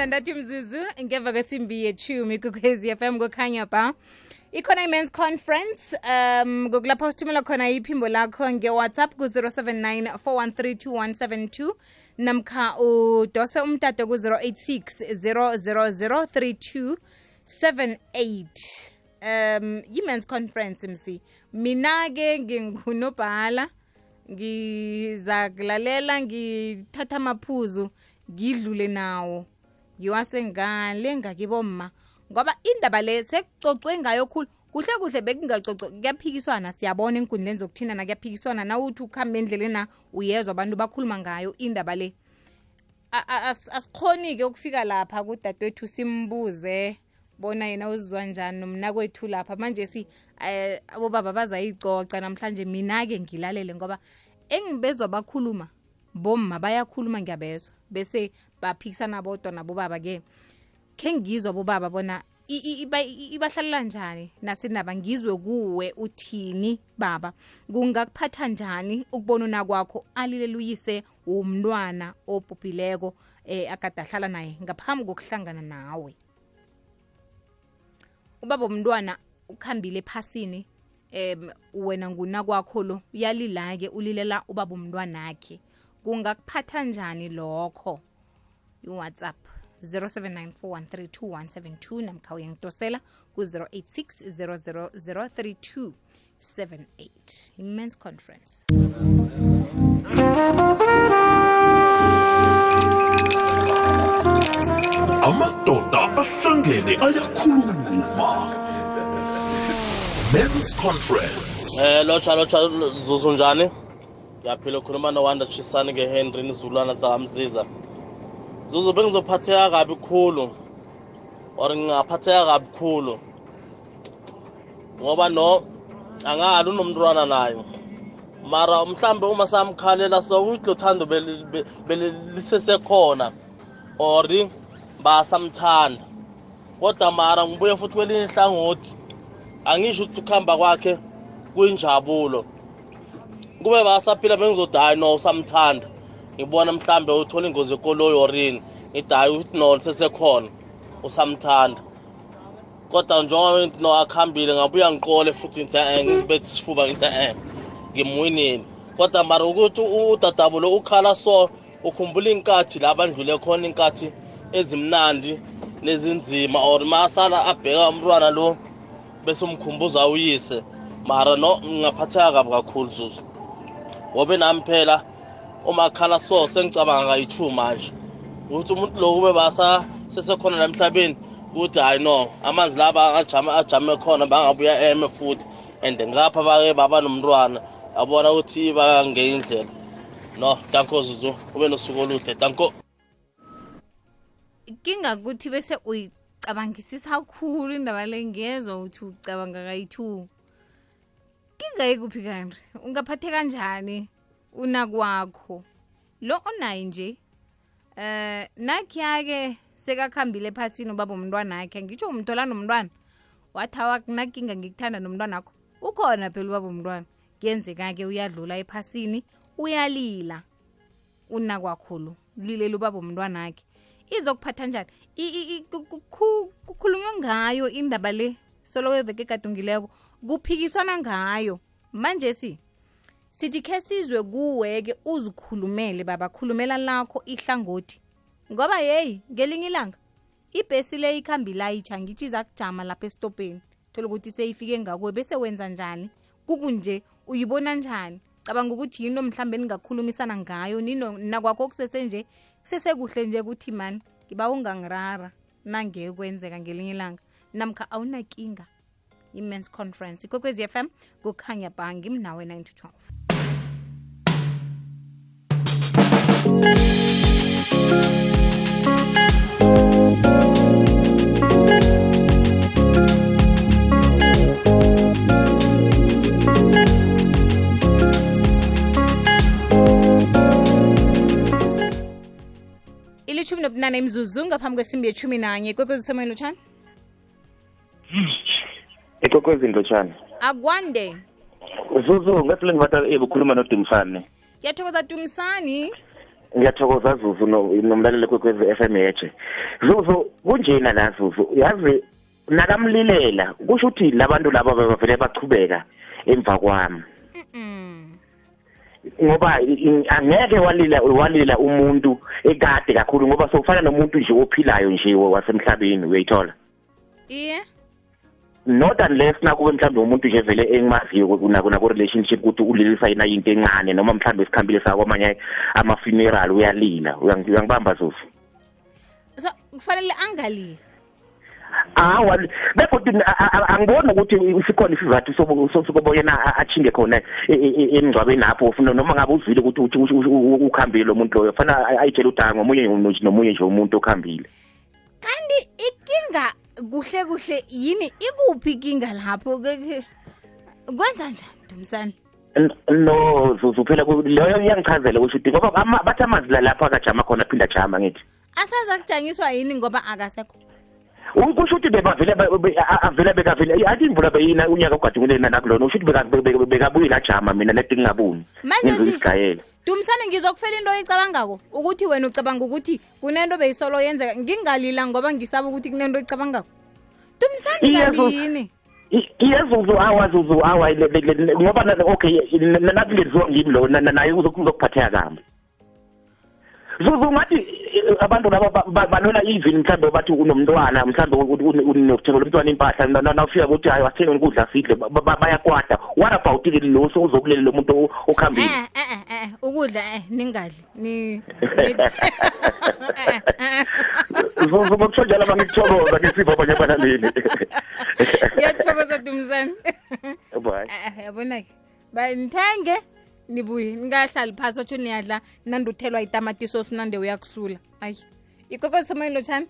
nandathu mzuzu ngemva kwesimbi yechumi kukwezi FM kukhanya ba ikhona i-mans conference um ngokulapha sithumela khona iphimbo lakho nge-whatsapp ku-079 413 namkha udose umtato ku-086 000 32 78 um yi-mans conference msi. Mina-ke ngingunobhala ngizakulalela ngithatha amaphuzu ngidlule nawo ngiwase ngale ngoba indaba le sekucocwe ngayo khulu. Kuhle kuhle bekungacocwe kuyaphikiswana. Siyabona enkundleni zokuthindana kuyaphikiswana. Nawuthi ukuhamba endleleni na uyezwa abantu bakhuluma ngayo indaba le. Asikhoni-ke ukufika lapha kudadewethu simbuze bona yena uzizwa njani nomna kwethu lapha. Manje si um abobaba bazayicoca namhlanje mina-ke ngilalele ngoba engibezwa bakhuluma bomma bayakhuluma ngiyabezwa. Bese baphikisana bodwa nabobaba-ke khe ngizwa bobaba bona ibahlalela njani nasinaba ngizwe kuwe uthini baba? Kungakuphatha njani ukubona una kwakho alilela uyise womntwana obhubhileko eh akade ahlala naye ngaphambi kokuhlangana nawe? Ubaba umntwana ukhambile ephasini em wena nguna kwakho lo uyalila-ke ulilela ubaba umntwana umntwanakhe kungakuphatha njani lokho iwhatsapp 0794132172 namkha uyangidosela ku-086 0003278 immense conference amadoda ahlangene ayakhuluma men's conference Eh lotsha lotsha zuzu njani? Ngiyaphila ukhuluma noWanda tshisani ngeHenry Nizulwana sakamziza. Zuzu bengizophatheka kabi khulu. Or ngingaphatheka kabi khulu. Ngoba no angali unomntwana naye. Mara mhlambe uma samkhalela so uthando belisesekhona or basamthanda. Kodwa mara ngibuye futhi kwelinye ihlangothi angisho ukuthi ukuhamba kwakhe kuyinjabulo kube basaphila bengizothi hayi no usamthanda ngibona mhlambe uthola ingozi yekoloyi orini ngithi hayi ukuthi no sesekhona usamthanda. Kodwa njengoba no akuhambile ngabuya ngiqole futhi ngithi eh ngizibethe isifuba ngithi eh ngimwinini kodwa mara ukuthi udadabo lo ukhala so ukhumbula inkathi la bandlule khona inkathi ezimnandi nezinzima or masala abheka umntwana lo bese umkhumbuza uyise. Mara no ngingaphatheka kabi kakhulu zuzu. Ngobe nami phela uma khala so sengicabanga ngayi-two manje. Ukuthi umuntu lo kube basa sesekhona la emhlabeni ukuthi hayi no amanzi laba ajame ajame khona bangabuya eme futhi. And ngapha bake baba nomntwana yabona ukuthi bangenye indlela. No danko zuzu. Ube nosuku oluhle danko kingakuthi bese uyicabangisisa kakhulu indaba le ngezwa ukuthi ucabanga kayi-two. Kingayi kuphi kanti ungaphathe kanjani unakwakho? Lo onaye nje eh nakhi-ke sekakhambile ephasini ubaba umntwana akhe ngitsho umthola nomntwana. Wathi awakunakinga ngikuthanda nomntwana akho ukhona phela ubaba umntwana. Kuyenzeka-ke uyadlula ephasini uyalila. Unakwakhulu lilela ubaba umntwana akhe izokuphatha njani? Kukhulunywa ngayo indaba le solo weveke egadungileko. Kuphikiswana ngayo. Manje si sithi khe sizwe kuweke uzikhulumele baba khulumela lakho ihlangothi. Ngoba yeyi ngelinye ilanga ibhesi le ikhambi layitsha ngitsho iza kujama lapha esitopeni. Thola ukuthi seyifike ngakuwe bese wenza njani? Kukunje uyibona njani? Cabanga ukuthi yinto mhlawumbe ningakhulumisana ngayo? Nino nakwakho kusesenje kusesekuhle nje ukuthi mani ngiba ungangirara. Nange kwenzeka ngelinye ilanga. Namkha awunakinga i-mans conference ikwekwezi fm kukhanya bhangi mnawe 9 to 12 imzuzu ngaphambi kwesimbi yethumi nanye. Ikwekwezi semoyeni lotshani ikwekwezi ndlotshana akwande. Zuzu ngaphela ngibatha ebukhuluma nodumsane ngiyathokoza dumisani ngiyathokoza Zuzu no- nomlaleli kwekwezi FM yeje Zuzu kunjena la Zuzu? Yazi nakamlilela kusho ukuthi labantu labo bavele bachubeka emva kwami. Mm. Ngoba angeke walila walila umuntu ekade kakhulu ngoba sokufana nomuntu nje ophilayo nje wasemhlabeni uyayithola. Iye? Not unless nakube mhlawumbe umuntu nje vele engimaziyo kunako nako relationship ukuthi ulilisa yena into encane noma mhlawumbe isikhambile sawo kwamanye ama funeral uyalila. Uyangi- uyangibamba Zuzu? So kufanele angalili? Hawa begodwa a- a- a- angiboni ukuthi sikhona isizathu sobo- so- sokuba yena a- achinge khona e- e- e- emngcwabeni lapho ufuna noma ngabe uzwile ukuthi uthi- uthi- uthi- ukhambile lo muntu loyo fana ayitshela ukuthi hayi ngomunye nomunye nomunye nje umuntu okhambile. Kanti ikinga kuhle kuhle yini? Ikuphi ikinga lapho? Ke- ke- kwenza njani dumsana N- no zuzu phela ku- leyo iyangichazela ukuthi uthi ngoba ama- bathi amanzi la lapho akajama khona aphinda ajama ngithi. Asaza kujangiswa yini ngoba akasekho. Kusho ukuthi bebavele be- be- avele bekavele athi imvula beyina unyaka ugadungule nakulona usho ukuthi beka- be- be- bekabuyile ajama mina leti ngingabuni Manje ngenza si- isigayela dumsane ngizokufela into oyicabangako ukuthi wena ucabanga ukuthi kunento beyisolo yenzeka. Ngingalila ngoba ngisaba ukuthi kunento oyicabangako. Dumisane kalini iyezuzu awa zuzu awa ngoba okay nakulenziwa ngimi lo na- na- naye uzokuphatheka kambi zungathi eh, abantu laba banona even mhlawumbe bathi unomntwana mhlawumbe lo umntwana impahla nawufika kuthi hayi wathenga ukudla sidle? Bayakwada what about ke lo sozokulele lo muntu okhambile? Eh eh, eh eh ukudla eh ningadli ni zokutsho njalo bangikuthokoza ke sipho abanye abalaleli ngiyathokoza dumzane. Bye. Yabona ke nibuye ningahlali phasi otsho niyadla nanduthelwa itamatiso nande uyakusula. Ayi ikokozisemoyeni lotshani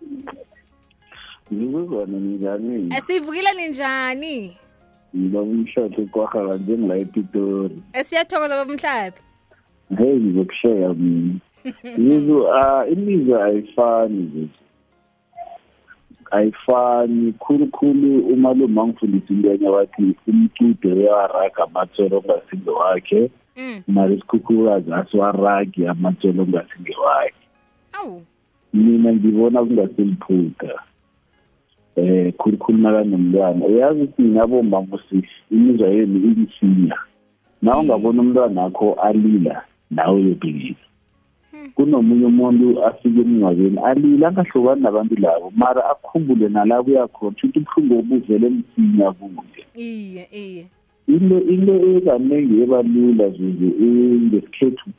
nikuzona ninjani sivukile ninjani? Babumhlaphi kwarhala njengila epitori. Eh, Esiyathokoza babumhlaphi hey ngizokusheya mina. Yizo ah imizwa ayifani nje. Ayifani khulukhulu umalume angifundisa into enye wathi umcude uyawaraga amatsoro ongasimbe wakhe. Mara isikhukhukazi asiwaragi amatholo ongasinge wakhe awu. Mina ngibona kungaseliphutha eh khulukhulu nakanomntwana. Uyazi ukuthi nabomba musi imizwa yenu ibisinya na ungabona umntwana akho alila nawe uyobhekile kunomunye umuntu afike emngcwabeni alile angahlukani nabantu labo. Mara akhumbule nalabo uyakhona shuthi ubuhlungu obuvele msinya kuye. Iye iye. Into into ekaningi ebalula zuzu ngesikhethu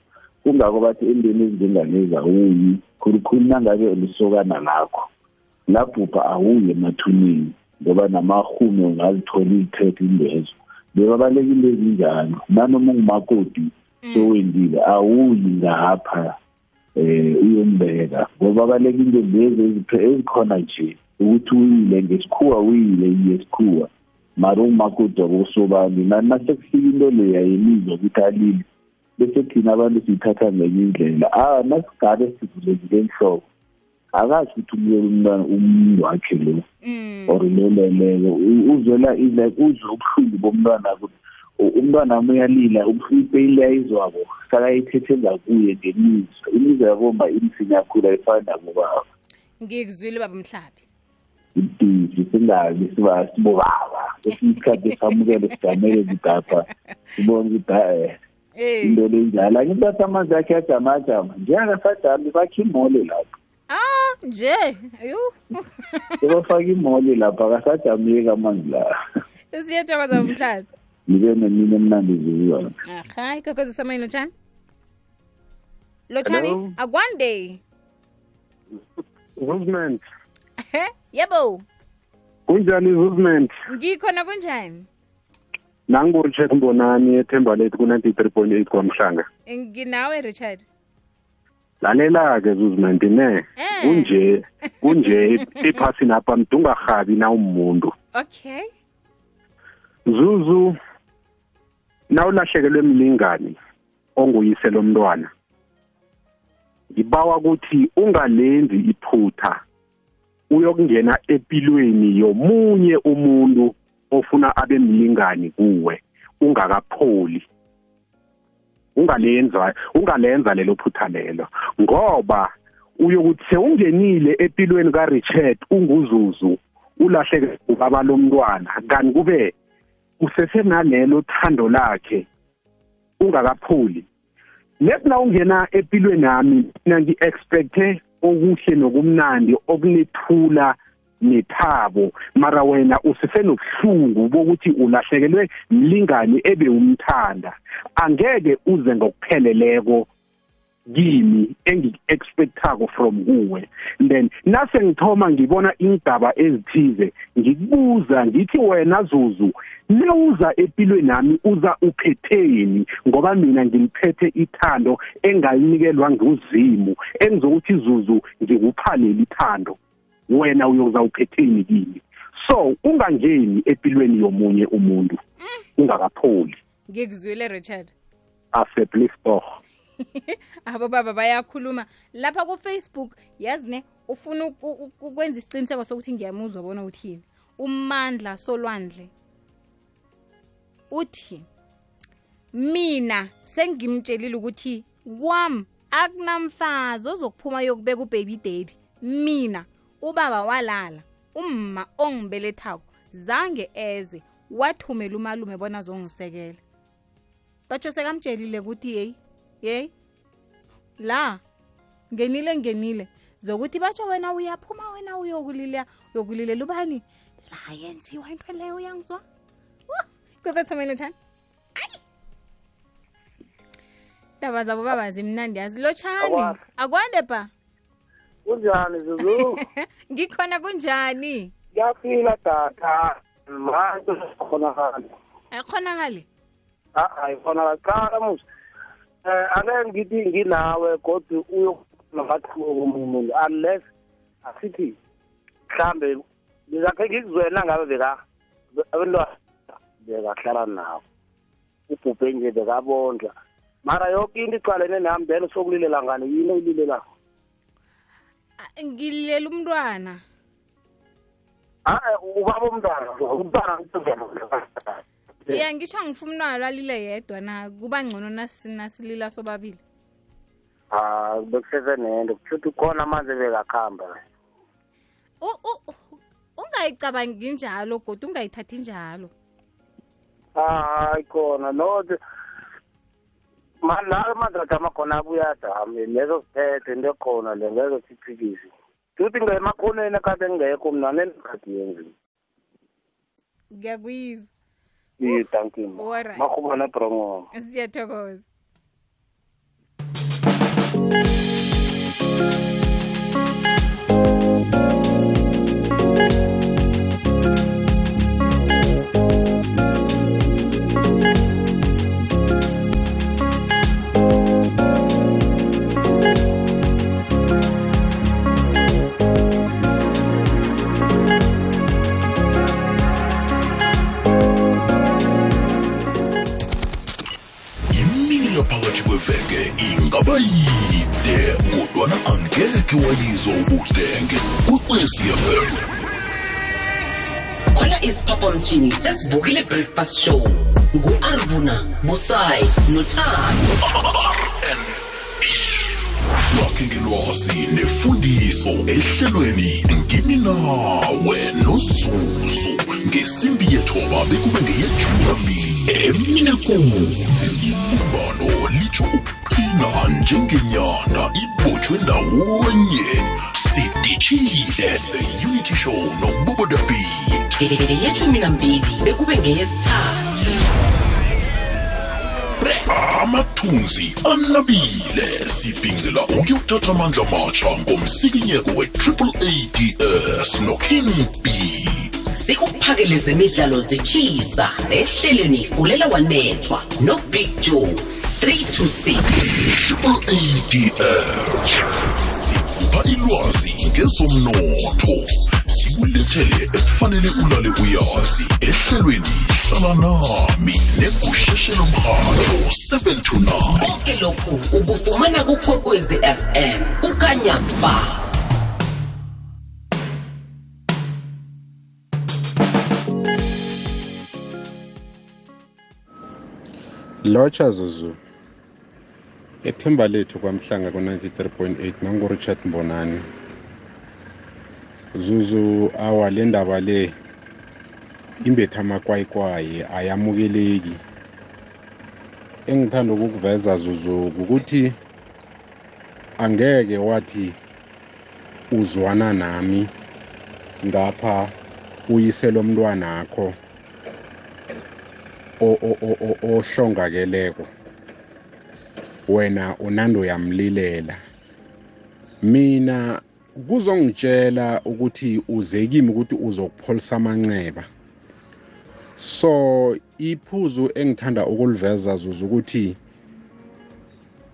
kungako bathi endweni ezinjengalezi awuyi khulukhulu nangabe ulisokana lakho labhubha awuyi emathuneni ngoba namahume ungazithola izithethe indezo. Bebabalekile ezinjalo nanoma ungumakoti sowendile awuyi ngapha eh uyombeka. Ngoba balekile lezi ezikhona nje ukuthi uyile ngesikhuwa uyile ngesikhuwa mara umakoti wakosobani nasekufika into leya yemizwa ukuthi alile bese thina abantu siyithatha ngenye indlela. Ah nasigabe sivulekile enhloko akazi ukuthi umyela umntwana umuntu wakhe lo Mm. or loleleko uzwela like uzwe ubuhlungu bomntwana ukuthi u- umntwana wami uyalila ipeyili ayizwako sakayithethe ngakuye ngemizwa. Imizwa yabomba imsinya kakhulu ayifani nabobaba ngikuzwile babamhlabi ibhizi singabi siba sibobaba. Kwesinye isikhathi esamukele sigamele zigapha sibone ukuthi hayi Eh. into lenjalo angithi bathi amanzi akhe ajamajama njengakasajami bakhe imole lapho ah nje ayu. Sebafaka imole lapho akasajameki amanzi la. Siyathokoza babamhlabi nibe nemini emnandi zuyona aha ikokozi semoyini lotshani lotshani? Hello. akwande. Movement. Yebo Kunjani movement? ngikhona kunjani Nangibona Check Mbonani ethemba lethu ku 93.8 kwaMhlanga. nginawe richard Lalela ke movement ne. Eh. Kunje kunje iphasi napha mdungahabi na umuntu. okay Zuzu nawulahlekelwe emlingani onguyise lomntwana. Ngibawa ukuthi ungalenzi iphutha uyokungena empilweni yomunye umuntu ofuna abe mlingani kuwe ungakapholi. Ungalenza ungalenza lelo phutha lelo ngoba uyokuthi sewungenile empilweni kaRichard unguzuzu ulahleke ubaba lomntwana kanti kube usesenalelo thando lakhe ungakaphuli lethi na ungena empilweni yami mina ngi-expecte okuhle nokumnandi okunethula nethabo. Mara wena usesenobuhlungu bokuthi ulahlekelwe mlingani ebe umthanda angeke uze ngokupheleleko. Kimi engi-expectako from kuwe. Then nase ngithoma ngibona ingaba ezithize ngikubuza ngithi wena zuzu nawuza empilweni nami uza uphetheni? Ngoba mina ngiliphethe ithando engayinikelwa nguzimu engizokuthi zuzu ngikuphaleli ithando wena uyoza uphetheni kimi? So ungangeni empilweni yomunye umuntu ungakapholi. Ngikuzwile richard. Aseblistoch abo baba bayakhuluma. Lapha ku-facebook yazi ne ufuna ukwenza isiqiniseko sokuthi ngiyamuzwa bona uthini umandla solwandle. Uthi mina sengimtshelile ukuthi kwam akunamfazi ozokuphuma yokubeka ubaby daddy. Mina ubaba walala umma ongibelethako zange eze wathumela umalume bona zongisekela batsho sekamtshelile ukuthi yeyi yeyi la ngenile ngenile. Zokuthi batsho wena uyaphuma wena uyokulila uyokulilela ubani? La yenziwa into leyo uyangizwa? Uthani ayi. Ndaba zabo baba zimnandi yazi lotshani Akwande. ba kunjani zuzu? Ngikhona kunjani? Ngiyaphila tata. Manje khonakala ayikhonakali a khonakala qala musa eh ake ngithi nginawe kodwa uyonamathuko komunye umuntu unless asithi mhlambe ngizakhe ngikuzwela ngabe beka abantwana bekahlala nawo ubhubhe nje bekabondla. Mara yoke into icalene nami then sokulilela ngani? Yini oyililelako Ah, ngililela umntwana. Hayi ubaba umntwana umntwana ya ngisho angifuna umntwana alile yedwa na kuba ngcono nasi- nasilila sobabili? Ah, bekusese nento kuthuthi ukhona manje ebekakuhamba ungayicabangi njalo kodwa ungayithathi njalo? Hayi khona no nawe madoda amakhona abuya adame lezo sithethe into ekhona le ngezo siphikise futhi ngemakhoneni kade ngekho mna nenikhathi yenzi ngiyakuyizwa Iye dankie. Makhubona promo. Siyathokoza. Kodwana angeke wayizwa ubudenge kwekwecfm khona isiphaphamtshini sesivukile breakfast show. Ngu-arvuna busayi nothando. Lakhe ngelwazi nefundiso ehlelweni ngimi nawe nozuzu ngesimbi yethoba bekube ngeyejumi emine kuni ibumbano litsho ukuqina njengenyanda ibotshwe ndawonye. Sidishile the unity show nobubodabit yeshumi nambili bekube ngeyesithathu. Amathunzi anabile sibhingela ukuyokuthatha amandla matsha ngomsikinyeko we-triple ads noking b sikuphakele zemidlalo zitshisa ehlelweni fulela wanethwa nobig joe 326 triple ads sikupha ilwazi ngezomnotho. Sikulethele ekufanele ulale uyazi. Ehlelweni hlala nami negusheshelo mrhatho 7 to 9 konke lokhu ukufumana kukhokwezi fm kukanya lotsha zuzu ethemba lethu kwamhlanga ku-93.8 nangurichard mbonani. Zuzu awa le ndaba le imbetha amakwayikwayi ayamukeleki. Engithanda ukukuveza zuzu ukuthi angeke wathi uzwana nami ngapha uyisela umntwanakho. o- o- o- o- ohlongakeleko wena unando uyamlilela. Mina kuzongitshela ukuthi uze kimi ukuthi uzokupholisa amanceba. So iphuzu engithanda ukuliveza zuzu ukuthi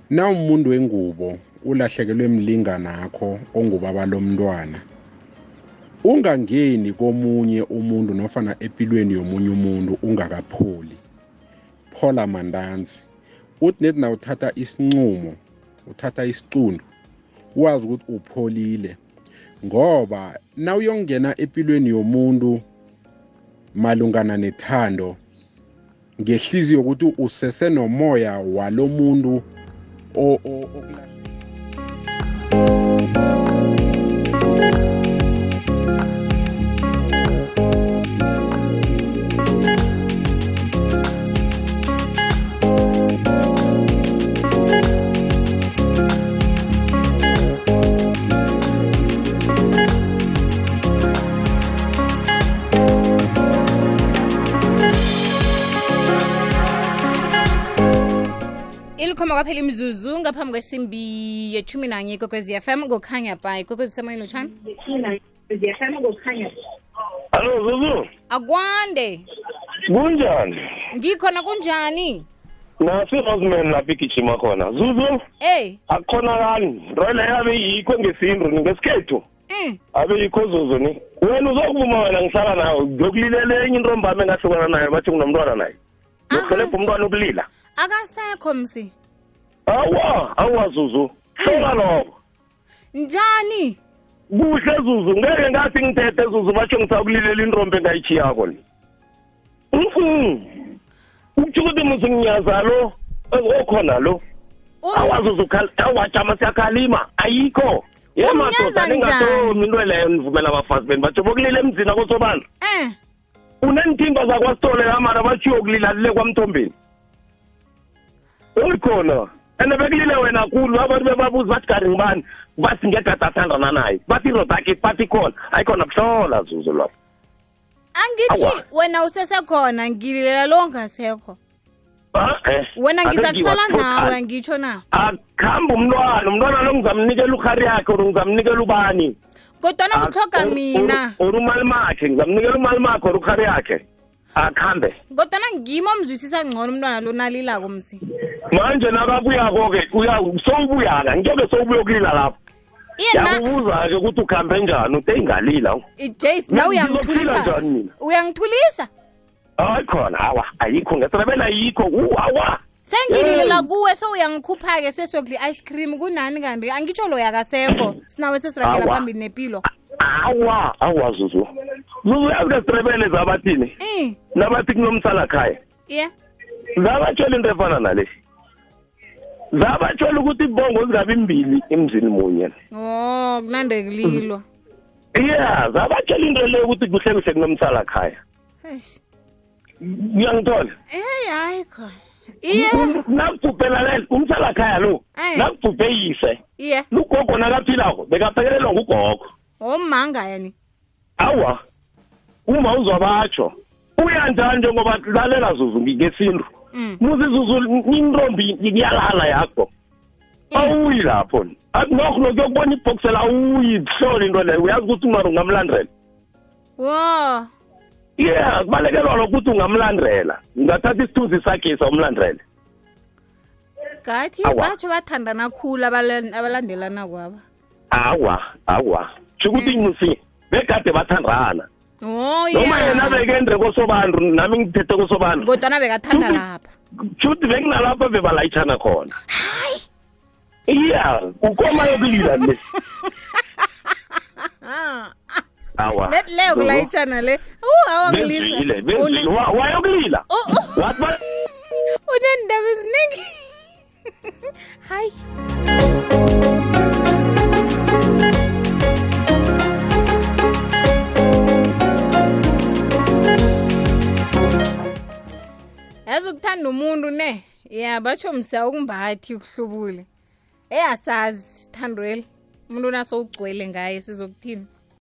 na umuntu wengubo ulahlekelwe mlinganakho ongubaba lomntwana ungangeni komunye umuntu nofana empilweni yomunye umuntu ungakapholi. Phola mandanzi uthi nethi na uthatha isinqumo uthatha isiqundu wazi ukuthi upholile ngoba na uyongena empilweni yomuntu malungana nethando ngehliziyo ukuthi usese nomoya walo muntu o- ilikhoma kwaphela imzuzu ngaphambi kwesimbi yethumi nanye kokwezi FM ngokhanya bhayi kokwezi semoyeni lotshani alo Zuzu, akwande kunjani? ngikhona kunjani nasi roseman lapha igijima khona. Zuzu, ey akukhonakali. roleyo yabe yikho ngesintu ngesikhethu. mm. Abe yikho Zuzu ni. Wena uzokuvuma wena ngihlala nawe. ngiyokulilele enye intombami engahlukana nayo bathi kunomntwana naye. ngokhelebha umntwana ukulila. akasekho msi Awa, awa Zuzu. Hlola lokho. njani Kuhle Zuzu, ngeke ngathi ngithethe Zuzu batsho ngisakulilela intombi engayitshiyako ni. Mhm. Ukuthi ukuthi musinginyaza lo okhona lo. Um- awazuzu awajama siyakhalima ayikho ye Umnyaza madoda njani? ningatomi into leyo nivumela abafazi beni batsho bokulila emzini akosobana eh uneenthimba zakwasitole amara batshiwo kulila lile kwamthombeni ulikhona and bekulile wena kulu abantu bebabuzi bathi kari ngibani bathi ngegada athandana naye bathi indodakhe bathi khona. Ayikhona kuhlola zuzu lapho angithi Awa. wena usesekhona ngililela lo ngasekho Ah, eh. wena Ake ngizakusala ngiwa- nawe ngitsho na? Akuhambe umntwana umntwana lo ngizamnikela uhari yakhe or ngizamnikela ubani? Kodwana uthoga mina. or umali makhe ngizamnikela umali makhe or ukhari yakhe? Akuhambe kodwana ngimo mzwisisa ngcono umntwana lo nalilako msi? Manje nakabuyako-ke sowubuya-ke ngeke sowubuya kulila lapho yakubuza-ke ukuthi ukhambe njani ude ingalila. Jace na uyangithulisa? uyangithulisa? Hayi khona awa ayikho ngesirabela ayikho uwawa awa. Sengililela kuwe so uyangikhupha-ke sesiyokudla i-ice cream kunani kanti? Angitsho loyakasekho sinawe sesiragela phambili nepilo. Awa awa zuzu ngesirabele zabathini? I nabathi kunomsalakhaya ye. Zabatshela into efana nale. Zabatshela ukuthi ibongo zingabi mbili emzini munye. O kunande kulilwa iya zabatshela into le ukuthi kuhle kuhle kunomsalakhaya Eish. uyangithola? Eyi hayi khona. Iye. Nakubhubhela le umsalakhaya lo Eh. nakubhubhe yise. Lugogo nakaphilako bekaphekelelwa ngugogo. Omangaya ni awa. Uma uzwabatsho uyanjani njengoba lalela zuzu ngesintu? Mm. muzi zuzu intombi iyalala yakho. Awuyi lapho. Nokho lokuyokubona ibhokisela awuyi hlole into leyo. Uyazi ukuthi umari ungamlandela? Wo. Yeah kubalekelwa lokho ukuthi ungamlandela. Ungathatha isithunzi sakhe umlandele. Ngathi Awa. batsho bathandana khulu abala- abalandelana kwaba awa awa. Sho ukuthi musi begade bathandana. O noma yena bekendre kosobantu nami ngithethe kosobantu kodwana bekathanda lapha. shuthi bekunalapho bebalayitshana khona. Iya ukoma yokulila le. Let leyo kulayitshana le. U awangilisa benzile benzile. Wa- wayokulila. Oh, oh. uneendaba eziningi. Hayi. Yazi ukuthanda umuntu ne? Ya batsho msa ukumbathi ukuhlubule eyasazi thandweli. Umuntu nasowugcwele ngaye sizokuthini